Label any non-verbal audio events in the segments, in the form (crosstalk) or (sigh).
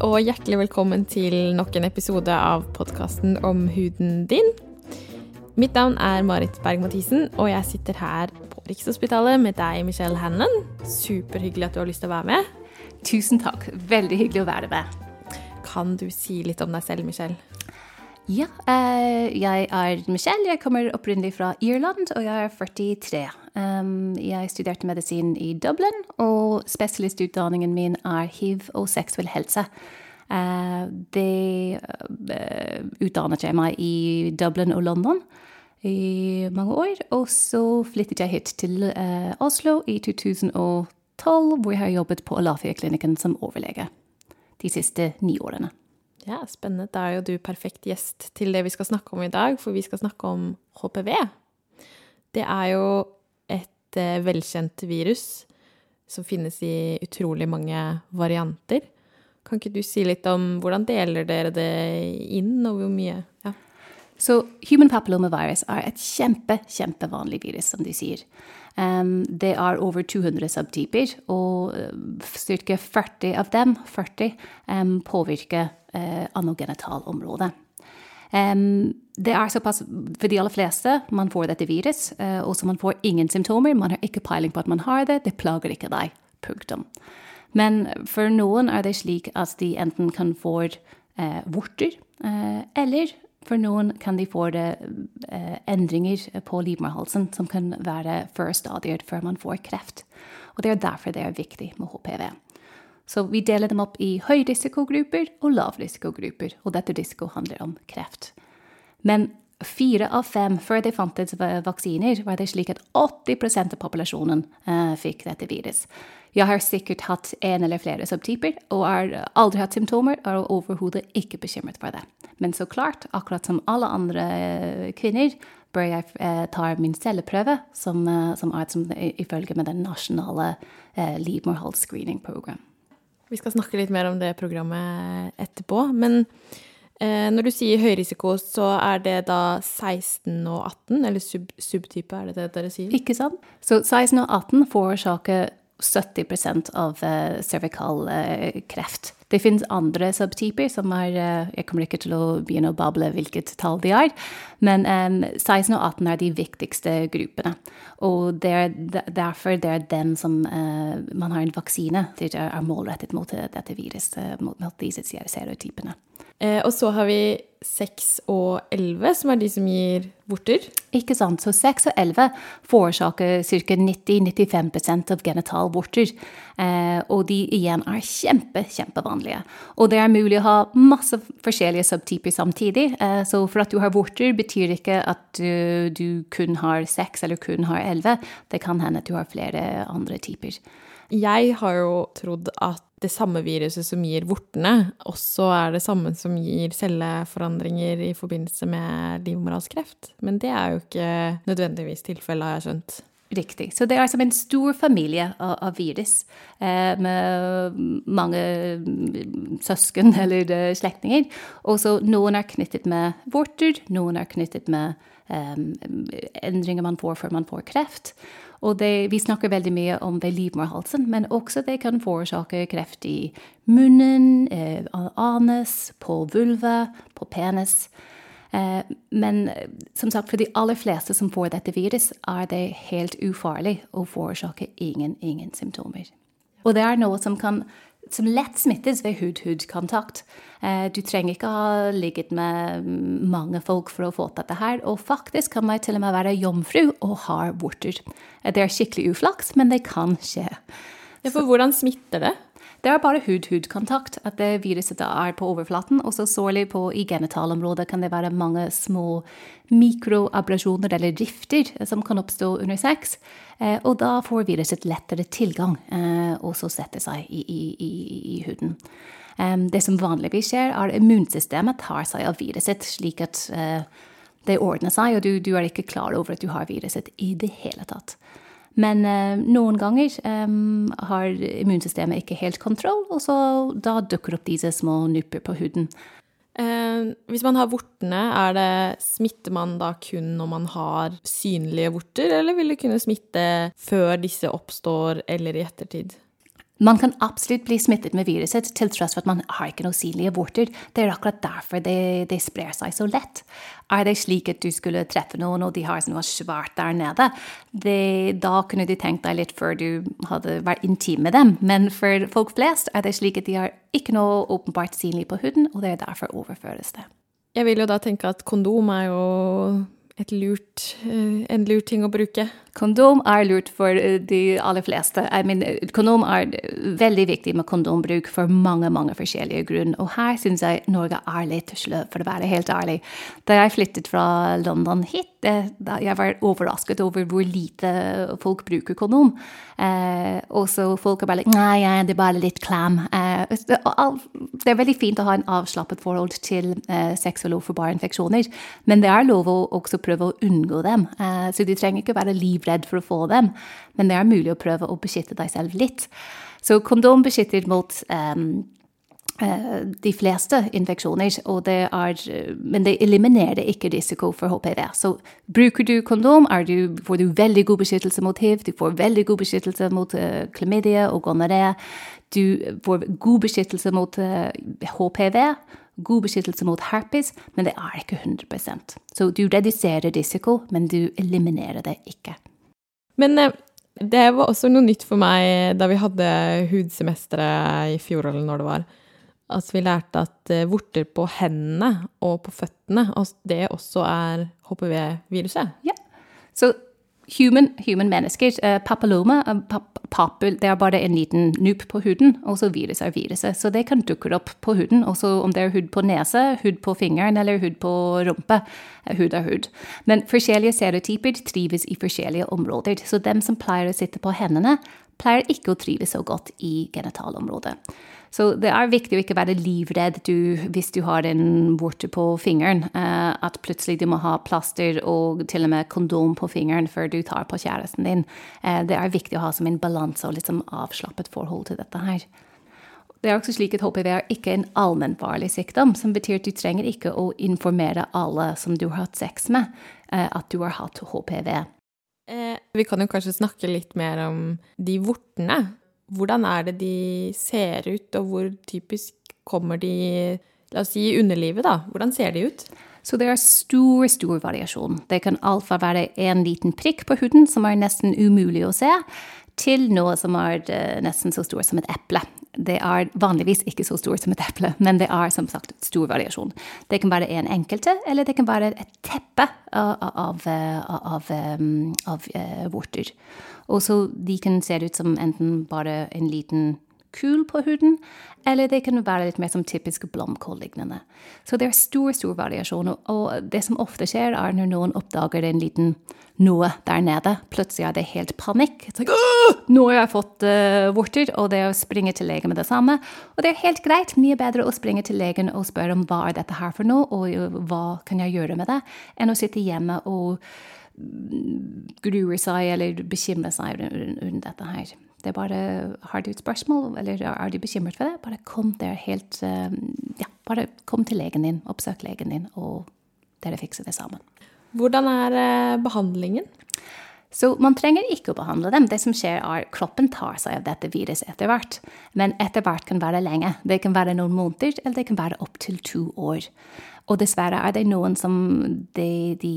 og hjertelig velkommen til nok en episode av podkasten om huden din. Mitt navn er Marit Berg-Mathisen, og jeg sitter her på Rikshospitalet med deg, Michelle Hannon. Superhyggelig at du har lyst til å være med. Tusen takk. Veldig hyggelig å være med. Kan du si litt om deg selv, Michelle? Ja, eh, jeg er Michelle. Jeg kommer opprinnelig fra Irland, og jeg er 43. Um, jeg studerte medisin i Dublin, og spesialistutdanningen min er hiv og seksuell helse. Uh, det uh, utdannet jeg meg i Dublin og London i mange år. Og så flyttet jeg hit til Oslo i 2012, hvor jeg har jobbet på Alafia-klinikken som overlege de siste ni årene. Ja, Spennende. Da er jo du perfekt gjest til det vi skal snakke om i dag, for vi skal snakke om HPV. Det er jo et eh, velkjent virus som finnes i utrolig mange varianter. Kan ikke du si litt om hvordan deler dere det inn, og hvor mye? Så human papillomavirus er et kjempe, kjempevanlig virus, som de sier. Um, det er over 200 subtyper, og ca. 40 av dem 40, um, påvirker uh, anogenitalområdet. Um, det er såpass for de aller fleste man får dette virus, uh, og så man får ingen symptomer. Man har ikke peiling på at man har det, det plager ikke deg. Punktum. Men for noen er det slik at de enten kan få uh, vorter, eller for noen kan de få det, eh, endringer på livmorhalsen som kan være førstadier før man får kreft. Og Det er derfor det er viktig med HPV. Så vi deler dem opp i høyrisikogrupper og lavrisikogrupper, og dette risiko handler om kreft. Men fire av fem før det fantes vaksiner, var det slik at 80 av populasjonen eh, fikk dette virus. Jeg har sikkert hatt en eller flere subtyper og har aldri hatt symptomer og er overhodet ikke bekymret for det. Men så klart, akkurat som alle andre eh, kvinner, bør jeg eh, ta min celleprøve, som, eh, som er som, ifølge med den nasjonale eh, livmorhalsscreening-program. Vi skal snakke litt mer om det programmet etterpå. Men når du sier høyrisiko, så er det da 16 og 18, eller sub subtype, er det det dere sier? Ikke sant? Så 16 og 18 forårsaker 70% av cervical cervikal uh, kreft. Det finnes andre subtyper som er uh, Jeg kommer ikke til å begynne å bable hvilket tall de er, men um, 16 og 18 er de viktigste gruppene. Og det er derfor det er den som man har en vaksine det er målrettet mot dette viruset, mot, disse serotypene. Eh, og så har vi 6 og 11, som er de som gir vorter. Ikke sant. Så 6 og 11 forårsaker ca. 90-95 av genitalvorter. Eh, og de igjen er kjempe, kjempevanlige. Og det er mulig å ha masse forskjellige subtyper samtidig. Eh, så for at du har vorter, betyr ikke at du, du kun har seks eller kun har 11. Det kan hende at du har flere andre typer. Jeg har jo trodd at det samme viruset som gir vortene, også er det samme som gir celleforandringer i forbindelse med livmorhalskreft. Men det er jo ikke nødvendigvis tilfellet, har jeg skjønt. Riktig. Så det er som en stor familie av, av virus eh, med mange søsken (laughs) eller uh, slektninger. Og så noen er knyttet med vorter, noen er knyttet med eh, endringer man får før man får kreft. Og det, vi snakker veldig mye om ved livmorhalsen, men også det kan forårsake kreft i munnen, eh, anes, på vulva, på penis. Eh, men som sagt, for de aller fleste som får dette virus, er det helt ufarlig å forårsaker ingen, ingen symptomer. Og det er noe som kan som lett smittes ved hud-hud-kontakt. Eh, du trenger ikke ha ligget med mange folk for å få dette her. Og faktisk kan man til og med være jomfru og ha vorter. Eh, det er skikkelig uflaks, men det kan skje. Ja, for hvordan smitter det? Det er bare hud-hud-kontakt. At det viruset er på overflaten. Og så sårlig på i genitalområdet kan det være mange små mikroabrasjoner eller rifter som kan oppstå under sex. Eh, og da får viruset lettere tilgang, eh, og så setter seg i, i, i, i huden. Det som vanligvis skjer, er at immunsystemet tar seg av viruset, slik at eh, det ordner seg, og du, du er ikke klar over at du har viruset i det hele tatt. Men eh, noen ganger eh, har immunsystemet ikke helt kontroll, og så da dukker opp disse små nupper på huden. Eh, hvis man har vortene, er det, smitter man da kun når man har synlige vorter, eller vil det kunne smitte før disse oppstår, eller i ettertid? Man kan absolutt bli smittet med viruset til tross for at man har ikke noen synlige vorter. Det er akkurat derfor det, det, sprer seg så lett. Er det slik at du skulle treffe noen, og de har noe svært der nede, det, da kunne du tenkt deg litt før du hadde vært intim med dem. Men for folk flest er det slik at de har ikke noe åpenbart synlig på huden, og det er derfor overføres det. Jeg vil jo da tenke at kondom er jo lurt, eh, en lur ting å bruke? Kondom er lurt for eh, de aller fleste. I mean, kondom er veldig viktig med kondombruk for mange mange forskjellige grunner. Og her syns jeg Norge er litt sløv, for å være helt ærlig. Da jeg flyttet fra London hit, eh, jeg var overrasket over hvor lite folk bruker kondom. Eh, og så folk er bare like Nei, det er bare litt klam. Eh, det er veldig fint å ha en avslappet forhold til eh, sex og barinfeksjoner. men det er lov å også prøve å unngå dem. Eh, så du trenger ikke være livredd for å få dem, men det er mulig å prøve å beskytte deg selv litt. Så kondom beskytter mot um, de fleste infeksjoner, det er, men det eliminerer ikke risiko for HPV. Så bruker du kondom, du, får du veldig god beskyttelse mot hiv, du får veldig god beskyttelse mot uh, klamydia og gonoré, du får god beskyttelse mot uh, HPV, god beskyttelse mot herpes, men det er ikke 100 Så du reduserer risiko, men du eliminerer det ikke. Men eh, det var også noe nytt for meg da vi hadde hudsemesteret i fjor, eller når det var. At vi lærte at eh, vorter på hendene og på føttene, det også er HPV-viruset. Ja. Så human, human mennesker. Uh, papilloma uh, papul, det er bare en liten nupp på huden, og så virus er viruset. Så det kan dukke opp på huden, også om det er hud på nese, hud på fingeren eller hud på rumpa. Hud er hud. Men forskjellige serotyper trives i forskjellige områder. Så dem som pleier å sitte på hendene, pleier ikke å trives så godt i genitalområdet. Så det er viktig å ikke være livredd du, hvis du har en vorte på fingeren. Uh, at plutselig du må ha plaster og til og med kondom på fingeren før du tar på kjæresten din. Uh, det er viktig å ha som en balanse og liksom avslappet forhold til dette her. Det er også slik at HPV er ikke en allmennfarlig sykdom, som betyr at du trenger ikke å informere alle som du har hatt sex med, uh, at du har hatt HPV. Vi kan jo kanskje snakke litt mer om de vortene hvordan er det de ser ut, og hvor typisk kommer de La oss si underlivet, da. Hvordan ser de ut? Så det er stor, stor variasjon. Det kan alt være en liten prikk på huden som er nesten umulig å se, til noe som er eh, nesten så stor som et eple. Det er vanligvis ikke så stort som et eple, men det er som sagt stor variasjon. Det kan være en enkelte, eller det kan være et teppe av, av, av, av uh, eh, vorter. Og så de kan se ut som enten bare en liten kul på huden, eller det kan være litt mer som typisk blomkål-lignende. Så det er stor, stor variasjon. Og det som ofte skjer, er når noen oppdager en liten noe der nede. Plutselig er det helt panikk. Like, nå har jeg fått uh, vorter, og det er å springe til legen med det samme. Og det er helt greit. Mye bedre å springe til legen og spørre om hva er dette her for noe, og hva kan jeg gjøre med det, enn å sitte hjemme og gruer seg eller bekymrer seg rundt dette her. Det er bare Har du et spørsmål, eller er du bekymret for det? Bare kom der helt eh, Ja, bare kom til legen din, oppsøk legen din, og dere fikser det sammen. Hvordan er eh, behandlingen? Så man trenger ikke å behandle dem. Det som skjer, er kroppen tar seg av dette viruset etter hvert. Men etter hvert kan være lenge. Det kan være noen måneder, eller det kan være opptil to år. Og dessverre er det noen som de, de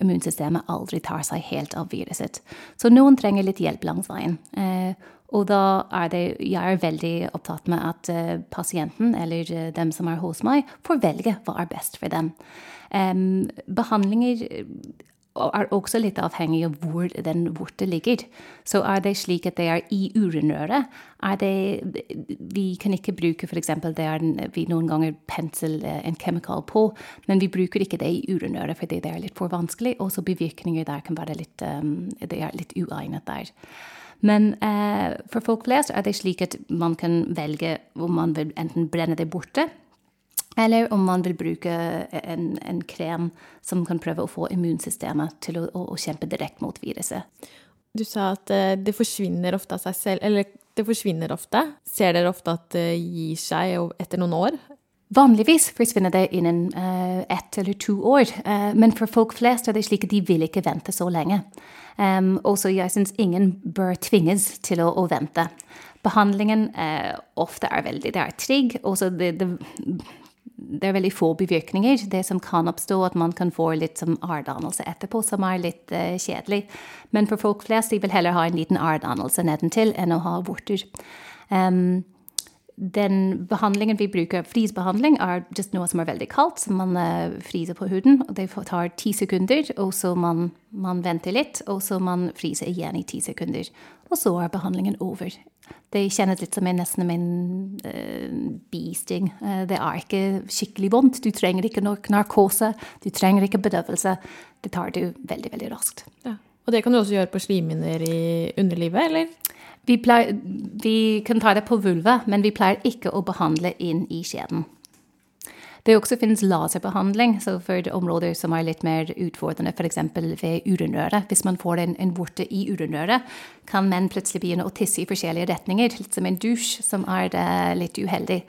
immunsystemet aldri tar seg helt av viruset. Så noen trenger litt hjelp langs veien. Eh, og da er det Jeg er veldig opptatt med at eh, pasienten, eller eh, dem som er hos meg, får velge hva er best for dem. Behandlinger er også litt avhengig av hvor den vorte ligger. Så er det slik at det er i urinrøret, er det Vi kan ikke bruke f.eks. det er vi noen ganger pensel eh, en kemikal på, men vi bruker ikke det i urinrøret fordi det er litt for vanskelig. og så bivirkninger der kan være litt, um, det er litt uegnet der. Men eh, for folk flest er det slik at man kan velge om man vil enten brenne det borte eller om man vil bruke en, en, krem som kan prøve å få immunsystemet til å, å, å kjempe direkte mot viruset. Du sa at eh, det forsvinner ofte av seg selv. Eller det forsvinner ofte. Ser dere ofte at det gir seg etter noen år? Vanligvis forsvinner det innen uh, ett eller to år, uh, men for folk flest er det slik at de vil ikke vente så lenge. Um, også jeg syns ingen bør tvinges til å, å vente. Behandlingen uh, ofte er veldig det er trygg. Også det, det, det, er veldig få bivirkninger. Det som kan oppstå, at man kan få litt som arrdannelse etterpå, som er litt uh, kjedelig. Men for folk flest de vil heller ha en liten arrdannelse nedentil enn å ha vorter. Um, den behandlingen vi bruker, frisbehandling, er just noe som er veldig kaldt, som man uh, friser på huden. og Det tar ti sekunder, og så man, man venter litt, og så man fryser igjen i ti sekunder. Og så er behandlingen over. Det kjennes litt som en, nesten en uh, bisting. Uh, det er ikke skikkelig vondt. Du trenger ikke narkose, du trenger ikke bedøvelse. Det tar du veldig, veldig raskt. Ja. Og det kan du også gjøre på slimhinner i underlivet, eller? Vi, pleier, vi, kan ta det på vulva, men vi pleier ikke å behandle inn i skjeden. Det også finnes laserbehandling så for områder som er litt mer utfordrende, f.eks. ved urinrøret. Hvis man får en, en vorte i urinrøret, kan menn plutselig begynne å tisse i forskjellige retninger, litt som en dusj, som er uh, litt uheldig.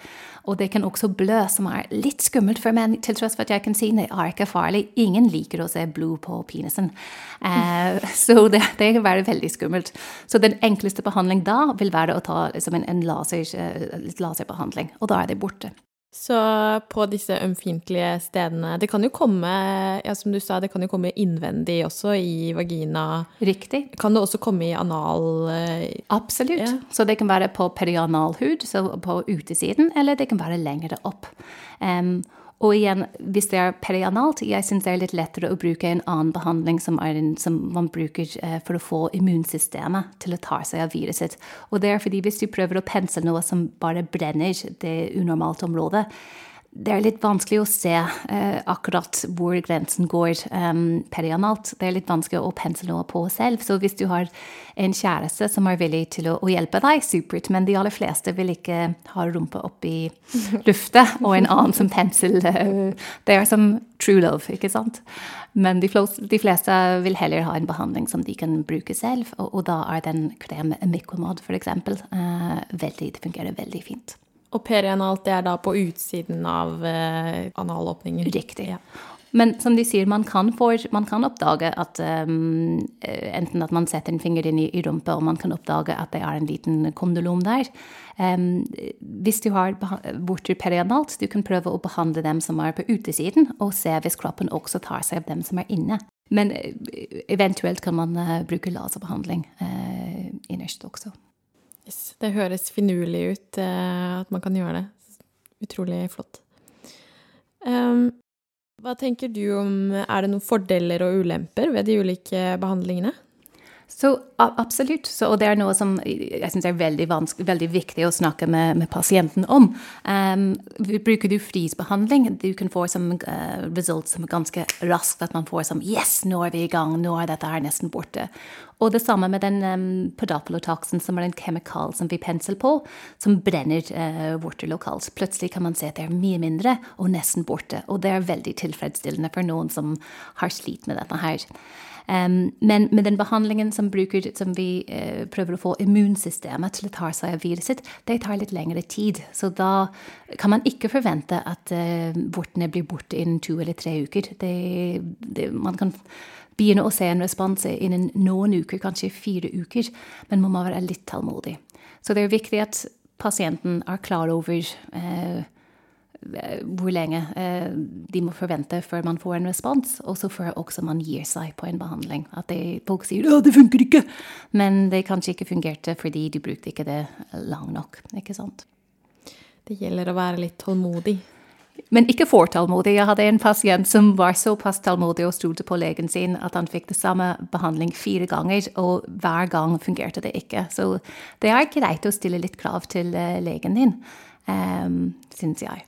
Og det kan også blø, som er litt skummelt for menn, til tross for at jeg kan si det er ikke farlig. Ingen liker å se blod på penisen. Uh, (laughs) så det, det kan være veldig skummelt. Så den enkleste behandling da vil være å ta liksom en, en laser, uh, laserbehandling, og da er det borte. Så på disse ømfintlige stedene Det kan jo komme, ja, som du sa, det kan jo komme innvendig også, i vagina. Riktig. Kan det også komme i anal? Eh, Absolutt. Ja. Så det kan være på perianalhud, så på utesiden, eller det kan være lengre opp. Um, og igjen, hvis det er perianalt, jeg syns det er litt lettere å bruke en annen behandling som, en, som man bruker eh, for å få immunsystemet til å ta seg av viruset. Og det er fordi hvis du prøver å pense noe som bare brenner det unormalt området, det er litt vanskelig å se eh, akkurat hvor grensen går um, perianalt. Det er litt vanskelig å pensle noe på selv. Så hvis du har en kjæreste som er villig til å, å hjelpe deg, supert. Men de aller fleste vil ikke ha rumpa opp i (laughs) lufta og en annen som pensel. Uh, det er som true love, ikke sant? Men de fleste, de fleste, vil heller ha en behandling som de kan bruke selv. Og, og da er den krem Mykomod, f.eks., uh, veldig, det fungerer veldig fint. Og perianalt, det er da på utsiden av eh, analåpningen? Riktig. Ja. Men som de sier, man kan, for, man kan oppdage at um, Enten at man setter en finger inn i, i rumpa, og man kan oppdage at det er en liten kondolom der. Um, hvis du har vorter perianalt, du kan prøve å behandle dem som er på utesiden, og se hvis kroppen også tar seg av dem som er inne. Men eventuelt kan man uh, bruke laserbehandling uh, innerst også. Yes, det høres finurlig ut uh, at man kan gjøre det. Utrolig flott. Um, hva tenker du om Er det noen fordeler og ulemper ved de ulike behandlingene? Så absolutt. Så, og det er noe som jeg syns er veldig, veldig, viktig å snakke med, med pasienten om. Um, bruker du frisbehandling, du kan få som uh, result som ganske raskt. At man får som Yes, nå er vi i gang. Nå er dette her nesten borte. Og det samme med den um, podapolotoxen, som er en kemikal som vi pensler på, som brenner uh, vorter lokalt. Plutselig kan man se at det er mye mindre og nesten borte. Og det er veldig tilfredsstillende for noen som har slitt med dette her. Um, men med den behandlingen som, bruker, som vi uh, prøver å få immunsystemet til å ta seg av viruset, det tar litt lengre tid. Så da kan man ikke forvente at uh, vortene blir borte innen to eller tre uker. Det, det, man kan begynne å se en respons innen noen uker, kanskje fire uker, men man må være litt tålmodig. Så det er viktig at pasienten er klar over uh, hvor lenge eh, de må forvente før man får en respons, og så før også man gir seg på en behandling. At de, folk sier 'Å, det funker ikke', men det kanskje ikke fungerte fordi de brukte ikke det lang nok. ikke sant? Det gjelder å være litt tålmodig. Men ikke for tålmodig. Jeg hadde en pasient som var såpass tålmodig og stolte på legen sin at han fikk det samme behandling fire ganger, og hver gang fungerte det ikke. Så det er greit å stille litt krav til eh, legen din, um, syns jeg.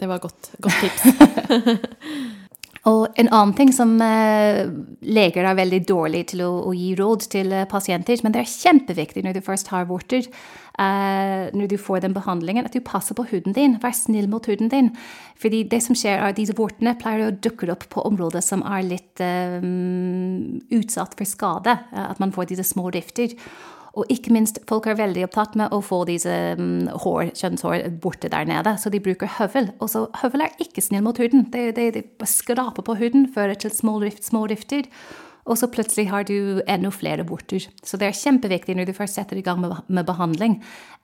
Det var godt, godt tips. (laughs) Og en annen ting som eh, leger er veldig dårlig til å, å, gi råd til eh, pasienter, men det er kjempeviktig når du først har vorter, Uh, når du får den behandlingen, at du passer på huden din. Vær snill mot huden din. Fordi det som skjer, er at disse vortene pleier å dukke opp på områder som er litt uh, utsatt for skade. Uh, at man får disse små rifter. Og ikke minst, folk er veldig opptatt med å få disse um, hår, kjønnshår borte der nede, så de bruker høvel. Og så høvel er ikke snill mot huden. De, de, de skraper på huden, fører til små, rift, små rifter. og så plutselig har du enda flere borter. Så det er kjempeviktig når du først setter i gang med, med behandling,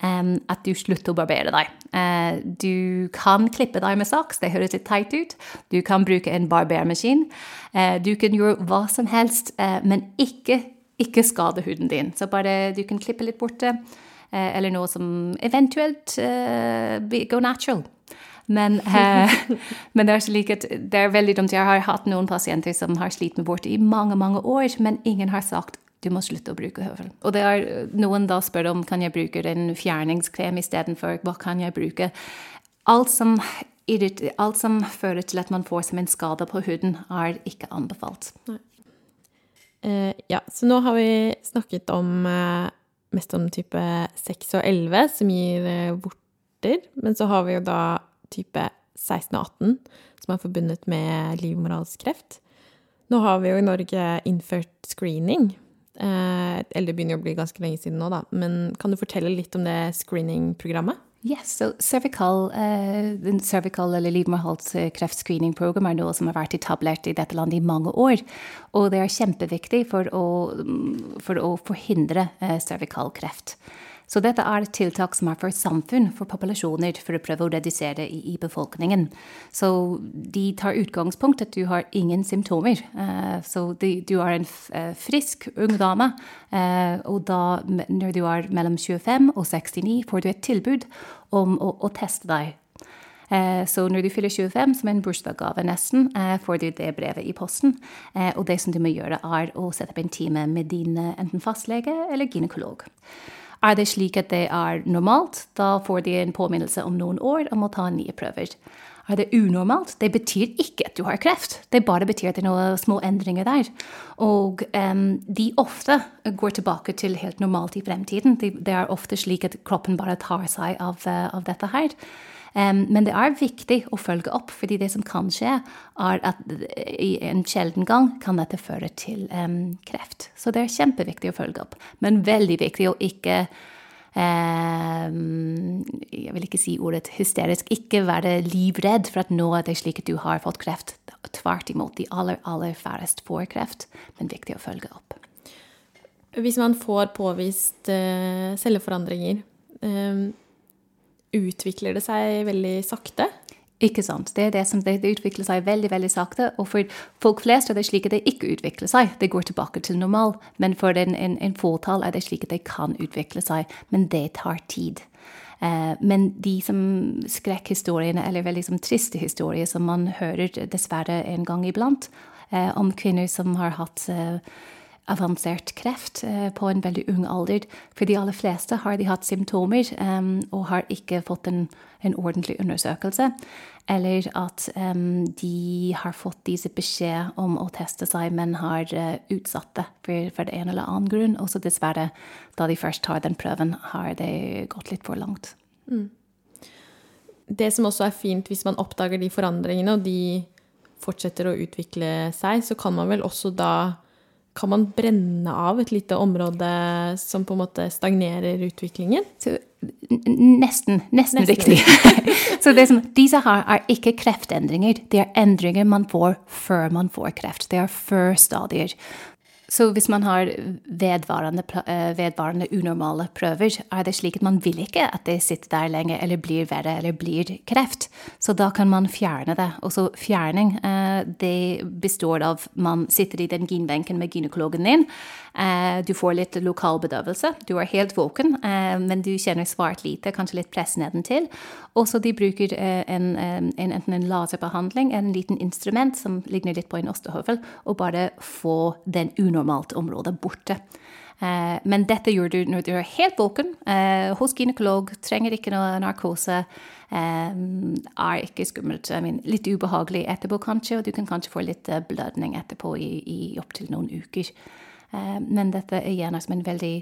um, at du slutter å barbere deg. Uh, du kan klippe deg med saks, det høres litt teit ut. Du kan bruke en barbermaskin. Uh, du kan gjøre hva som helst, uh, men ikke, ikke skade huden din. Så bare du kan klippe litt borte, eller noe som eventuelt går natural. Men, eh, (laughs) men, det er slik at det er veldig dumt. Jeg har hatt noen pasienter som har slitt med borte i mange mange år, men ingen har sagt du må slutte å bruke høvel. Og det er noen da spør om kan jeg bruke en fjerningskrem istedenfor. Hva kan jeg bruke? Alt som, alt som fører til at man får som en skade på huden, er ikke anbefalt. Uh, ja, så nå har vi snakket om uh, mest om type 6 og 11, som gir uh, vorter. Men så har vi jo da type 16 og 18, som er forbundet med livmorhalskreft. Nå har vi jo i Norge innført screening. Eh, eller det begynner å bli ganske lenge siden nå, da. Men kan du fortelle litt om det screeningprogrammet? Yes, så cervical, uh, cervical eller livmorhalskreftscreening-program er noe som har vært etablert i dette landet i mange år. Og det er kjempeviktig for å, for å forhindre uh, cervical kreft. Så dette er et tiltak som er for samfunn, for populasjoner, for å prøve å redusere i, i befolkningen. Så de tar utgangspunkt at du har ingen symptomer. Uh, så de, du er en uh, frisk ung dame, uh, og da når du er mellom 25 og 69, får du et tilbud om å, å teste deg så når du fyller 25, som en bursdagsgave nesten, får du det brevet i posten. Og det som du må gjøre, er å sette opp en time med din enten fastlege eller gynekolog. Er det slik at det er normalt, da får de en påminnelse om noen år om å ta nye prøver. Er det unormalt? Det betyr ikke at du har kreft. Det bare betyr at det er noen små endringer der. Og um, de ofte går tilbake til helt normalt i fremtiden. Det de er ofte slik at kroppen bare tar seg av, uh, av dette her. Men det er viktig å følge opp, fordi det som kan skje, er at i en sjelden gang kan dette føre til kreft. Så det er kjempeviktig å følge opp. Men veldig viktig å ikke Jeg vil ikke si ordet hysterisk. Ikke være livredd for at nå er det slik at du har fått kreft. Tvert imot. De aller, aller færrest får kreft, men viktig å følge opp. Hvis man får påvist uh, celleforandringer utvikler det seg veldig sakte. Ikke sant. Det er det som det, utvikler seg veldig veldig sakte. Og for folk flest er det slik at det ikke utvikler seg. Det går tilbake til normal. Men for en, en, en fåtall er det slik at det kan utvikle seg. Men det tar tid. Eh, men de som skrekkhistoriene, eller veldig som triste historier som man hører dessverre en gang iblant, eh, om kvinner som har hatt eh, avansert kreft eh, på en veldig ung alder. For de aller fleste har de hatt symptomer um, og har ikke fått en, en, ordentlig undersøkelse. Eller at um, de har fått disse beskjed om å teste seg, men har utsatt det for, for en eller annen grunn. Og så dessverre, da de først tar den prøven, har det gått litt for langt. Mm. Det som også er fint hvis man oppdager de forandringene, og de fortsetter å utvikle seg, så kan man vel også da kan man brenne av et lite område som på en måte stagnerer utviklingen? Så, nesten. Nesten, nesten. riktig. (laughs) så det som, disse her er ikke kreftendringer. Det er endringer man får før man får kreft. Det er før stadier. Så hvis man har vedvarende, eh, vedvarende, unormale prøver, er det slik at man vil ikke at det sitter der lenge eller blir verre eller blir kreft. Så da kan man fjerne det. Og så fjerning, eh, det består av man sitter i den ginbenken med gynekologen din. Eh, du får litt lokal bedøvelse. Du er helt våken, men du kjenner svært lite, kanskje litt press nedentil. Og så de bruker en, en, enten en laserbehandling, en liten instrument som ligner litt på en ostehøvel, og bare få den unormalt området borte. Eh, men dette gjør du når du er helt våken, eh, hos gynekolog, trenger ikke noe narkose. Eh, er ikke skummelt. Litt ubehagelig etterpå, kanskje, og du kan kanskje få litt blødning etterpå i, i opptil noen uker. Men dette er gjerne som en veldig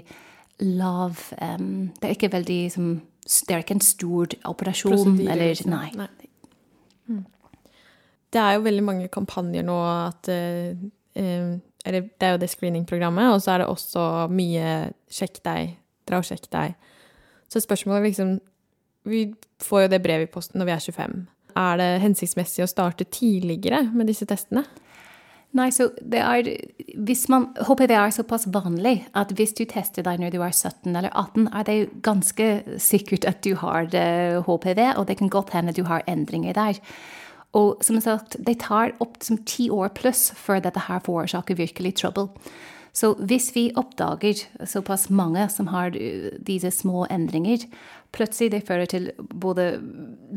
lav Det er ikke veldig som Det er ikke en stor operasjon. Prosedyre, eller liksom. Nei. nei. Mm. Det er jo veldig mange kampanjer nå at uh, eller det er jo det screeningprogrammet, og så er det også mye 'sjekk deg', dra og sjekk deg. Så spørsmålet liksom Vi får jo det brevet i posten når vi er 25. Er det hensiktsmessig å starte tidligere med disse testene? Nei, så det er hvis man, HPV er såpass vanlig at hvis du tester deg når du er 17 eller 18, er det ganske sikkert at du har HPV, og det kan godt hende du har endringer der. Og som sagt, det tar opp som ti år pluss før dette her forårsaker virkelig trøbbel. Så hvis vi oppdager såpass mange som har disse små endringer, plutselig det fører til både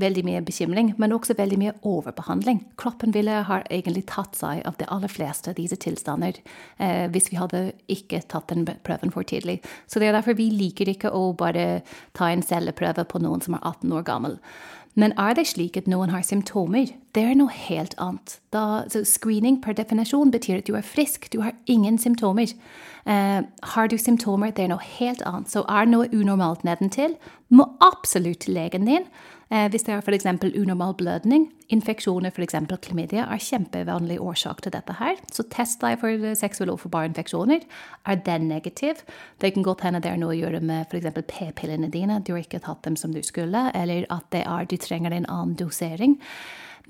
veldig mye bekymring, men også veldig mye overbehandling. Kroppen ville ha egentlig tatt seg av de aller fleste av disse tilstander eh, hvis vi hadde ikke tatt den prøven for tidlig. Så det er derfor vi liker ikke å bare ta en celleprøve på noen som er 18 år gammel. Men er det slik at noen har symptomer? Det er noe helt annet. Da, screening per definisjon betyr at du er frisk, du har ingen symptomer. Eh, har du symptomer, det er noe helt annet. Så er noe unormalt nedentil, må absolutt legen din hvis det er f.eks. unormal blødning, infeksjoner, f.eks. klamydia, er kjempevanlig årsak til dette her. Så test deg for seksuelle overforbare infeksjoner. Er den negativ? Det kan godt hende det er noe å gjøre med f.eks. p-pillene dine. Du har ikke tatt dem som du skulle, eller at er, du trenger en annen dosering.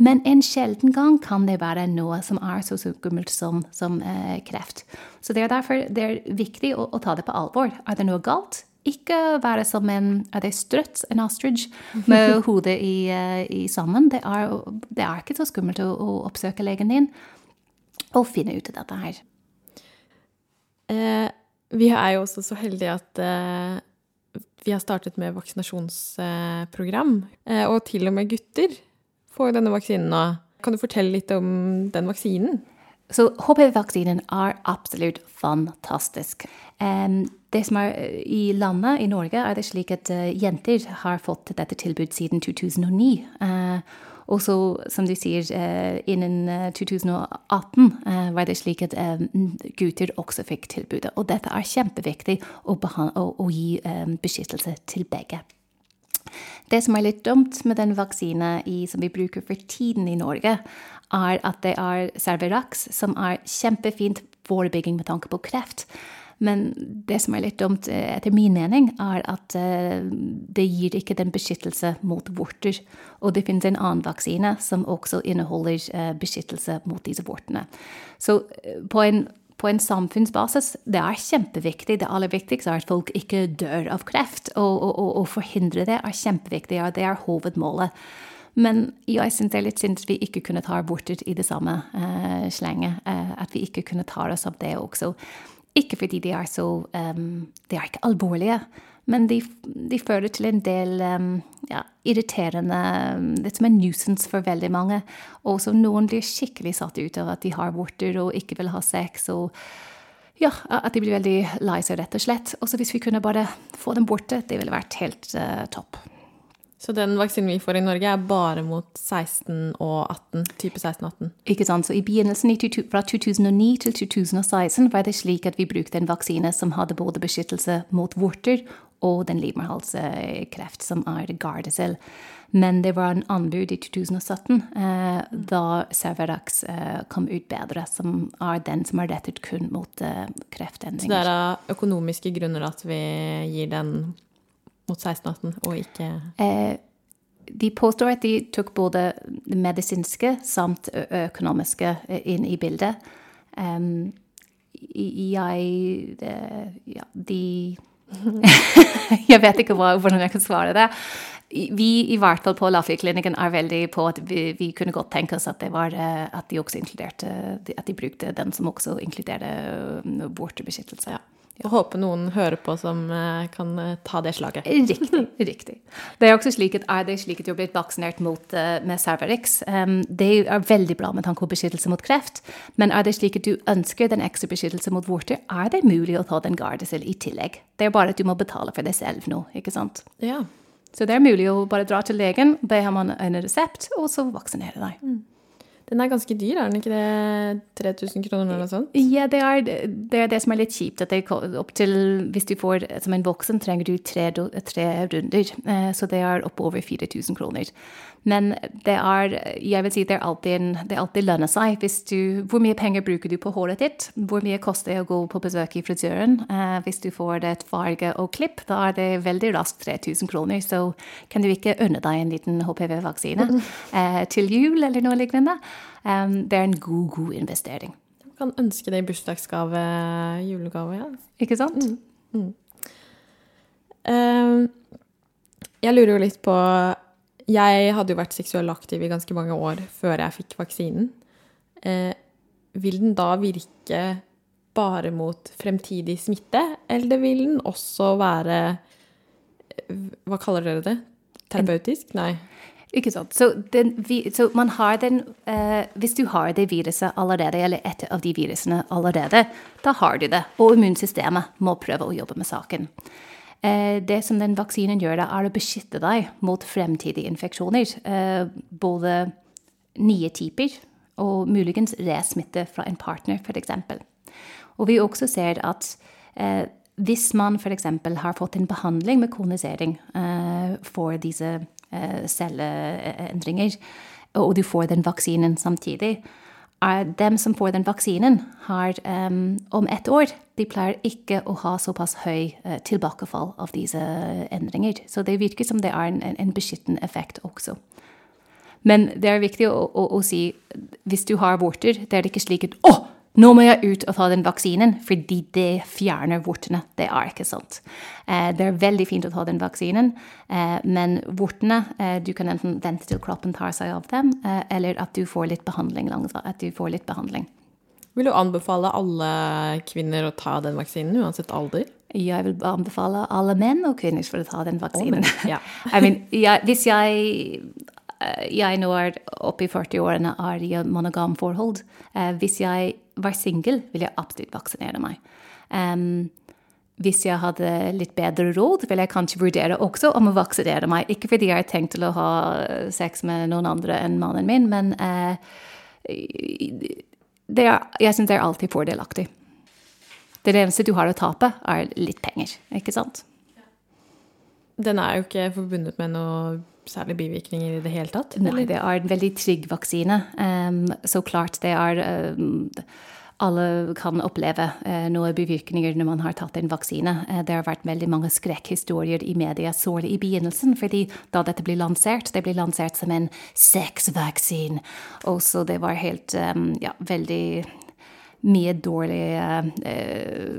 Men en sjelden gang kan det være noe som er så skummelt som, som eh, kreft. Så det er derfor det er viktig å, å ta det på alvor. Er det noe galt? Ikke være som en Er det struts? En ostrich? Med (laughs) hodet i, eh, i sammen. Det er, det er, ikke så skummelt å, å, oppsøke legen din og finne ut av dette her. Eh, vi er jo også så heldige at eh, vi har startet med vaksinasjonsprogram. Eh, og til og med gutter får denne vaksinen nå. Kan du fortelle litt om den vaksinen? Så HPV-vaksinen er absolutt fantastisk. Det som er eh, I landet, i Norge, er det slik at eh, jenter har fått dette tilbudet siden 2009. Eh, og så, som du sier, innen 2018 var det slik at gutter også fikk tilbudet. Og dette er kjempeviktig å, å, å gi beskyttelse til begge. Det som er litt dumt med den vaksinen som vi bruker for tiden i Norge, er at det er Cerverax, som er kjempefint forebygging med tanke på kreft. Men det som er litt dumt, eh, etter min mening, er at eh, det gir ikke den beskyttelse mot vorter. Og det finnes en annen vaksine som også inneholder eh, beskyttelse mot disse vortene. Så på en, på en samfunnsbasis, det er kjempeviktig. Det aller viktigste er at folk ikke dør av kreft. Og å forhindre det er kjempeviktig, og det er hovedmålet. Men jeg syns det er litt synd at vi ikke kunne ta aborter i det samme uh, slenget. Uh, at vi ikke kunne ta oss av det også. Ikke fordi de er så um, De er ikke alvorlige, men de, de fører til en del ja, irriterende Det som er nuisance for veldig mange. Og som noen blir skikkelig satt ut av at de har vorter og ikke vil ha sex. og ja, at de blir veldig lei seg, rett og slett. Og så hvis vi kunne bare få dem borte, det ville vært helt uh, topp. Så den vaksinen vi får i Norge, er bare mot 16 og 18, type 16 og 18? Ikke sant. Så i begynnelsen fra 2009 til 2016 var det slik at vi brukte en vaksine som hadde både beskyttelse mot vorter og den livmorhalskreft, som er Gardasil. Men det var en anbud i 2017 eh, da Cerverax eh, kom ut bedre, som er den som er rettet kun mot eh, kreftendringer. Så det er av økonomiske grunner at vi gir den mot 1618 og ikke eh, De påstår at de tok både det medisinske samt økonomiske eh, inn i bildet. Um, jeg det, Ja, de (laughs) Jeg vet ikke hva, hvordan jeg kan svare det. Vi i hvert fall på Lafayette-klinikken er veldig på at vi, vi, kunne godt tenke oss at, det var, eh, at de også inkluderte At de brukte den som også inkluderte bortebeskyttelse. Ja. Jeg håper noen hører på som eh, kan eh, ta det slaget. (laughs) Riktig. riktig. Det er også slik at er det slik at du har blitt vaksinert mot, eh, med Cervarix, det er veldig bra med tanke på beskyttelse mot kreft, men er det slik at du ønsker den ekstra beskyttelse mot vorter, er det mulig å ta den Gardasil i tillegg. Det er bare at du må betale for det selv nå, ikke sant? Ja. Så det er mulig å bare dra til legen, be ham om en resept, og så vaksinere deg. Mm. Den er ganske dyr, er den ikke det? 3000 kroner eller noe sånt? Ja, det er det, er det som er litt kjipt. at det er opp til, Hvis du får som en voksen, trenger du tre, tre runder. Eh, så det er oppover 4000 kroner. Men det er jeg vil si det er alltid, det er alltid lønner seg. Hvis du, hvor mye penger bruker du på håret ditt? Hvor mye koster det å gå på besøk i frisøren? Eh, hvis du får et farge og klipp, da er det veldig raskt 3000 kroner. Så kan du ikke unne deg en liten HPV-vaksine (laughs) eh, til jul eller noe lignende. Um, det er en god, god investering. Du kan ønske det i bursdagsgave, julegave. ja. Ikke sant? Eh, Jeg lurer jo litt på Jeg hadde jo vært seksuell aktiv i ganske mange år før jeg fikk vaksinen. Eh, Vil den da virke bare mot fremtidig smitte, eller vil den også være eh, Hva kaller dere det? Terapeutisk? Nei. Ikke sant. Så, den, vi, så man har den eh, Hvis du har det viruset allerede, eller et av de virusene allerede, da har du det. Og immunsystemet må prøve å jobbe med saken. Eh, det som den vaksinen gjør, da, er å beskytte deg mot fremtidige infeksjoner. Eh, både nye typer og muligens resmitte fra en partner, f.eks. Og vi også ser at eh, hvis man f.eks. har fått en behandling med kolonisering eh, for disse eh, celleendringer, og du får den vaksinen samtidig, er dem som får den vaksinen, har um, om ett år De pleier ikke å ha såpass høy uh, tilbakefall av disse endringer. Så det virker som det er en, en beskyttende effekt også. Men det er viktig å, å, å si hvis du har vorter, det er ikke slik at å, nå må jeg ut og ta den vaksinen, fordi det fjerner vortene. Det er ikke sant. Eh, det er veldig fint å ta den vaksinen, eh, men vortene eh, Du kan enten vente til kroppen tar seg av dem, eller at du får litt behandling. At du får litt behandling. Vil du anbefale alle kvinner å ta den vaksinen, uansett alder? Jeg vil anbefale alle menn og kvinner for å ta den vaksinen. menn, ja. (laughs) I mean, jeg, hvis jeg jeg nå er oppe i 40-årene, er i monogam forhold. Eh, hvis jeg var singel, ville jeg absolutt vaksinere meg. Um, hvis jeg hadde litt bedre råd, ville jeg kanskje vurdere også om å vaksinere meg. Ikke fordi jeg har tenkt til å ha sex med noen andre enn mannen min, men uh, er, jeg syns det er alltid fordelaktig. Det eneste du har å tape, er litt penger, ikke sant? Den er jo ikke forbundet med noe særlig bivirkninger i det hele tatt? Nei, det er en veldig trygg vaksine. Um, så klart det er um, Alle kan oppleve uh, noen bivirkninger når man har tatt en vaksine. Uh, det har vært veldig mange skrekkhistorier i media særlig i begynnelsen, fordi da dette ble lansert, det ble lansert som en sexvaksine. Og så det var helt um, ja, veldig mye dårlig eh,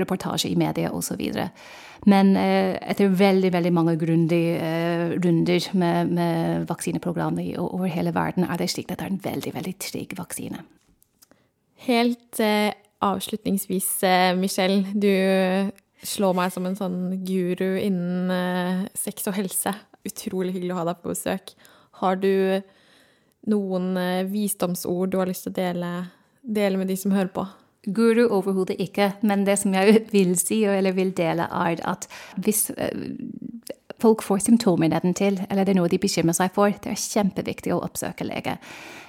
reportasje i media osv. Men eh, etter veldig veldig mange grundige eh, runder med, med vaksineprogrammer over hele verden, er det slik at det er en veldig veldig trygg vaksine. Helt eh, avslutningsvis, eh, Michelle. Du slår meg som en sånn guru innen eh, sex og helse. Utrolig hyggelig å ha deg på besøk. Har du noen eh, visdomsord du har lyst til å dele, dele med de som hører på? Guru overhodet ikke, men det som jeg (laughs) vil si, eller vil dele, er at hvis eh, folk får symptomer nedentil, eller det er noe de bekymrer seg for, det er kjempeviktig å oppsøke lege.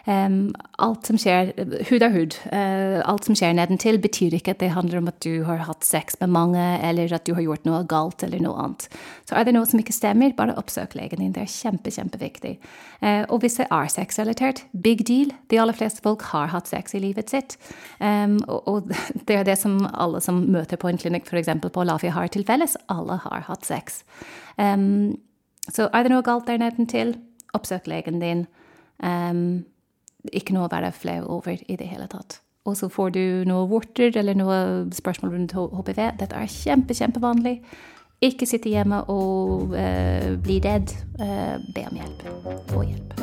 Um, alt som skjer, hud er hud. Uh, alt som skjer nedentil betyr ikke at det handler om at du har hatt sex med mange, eller at du har gjort noe galt, eller noe annet. Så er det noe som ikke stemmer, bare oppsøk legen din. Det er kjempe, kjempeviktig. Uh, og hvis det er sexrelatert, big deal. De aller fleste folk har hatt sex i livet sitt. Um, og, og (laughs) det er det som alle som møter på en klinikk, f.eks. på Lafi, har til felles. Alle har hatt sex. Em, så er det noe galt der nedentil, oppsøk legen din. Um, ikke noe å være flau over i det hele tatt. Og så får du noe vorter eller noe spørsmål rundt HPV. Dette er kjempe, kjempevanlig. Ikke sitte hjemme og uh, bli redd. Uh, be om hjelp. Få hjelp.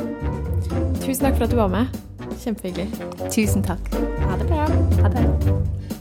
Tusen takk for at du var med. Kjempehyggelig. Tusen takk. Ha det bra. Ha det.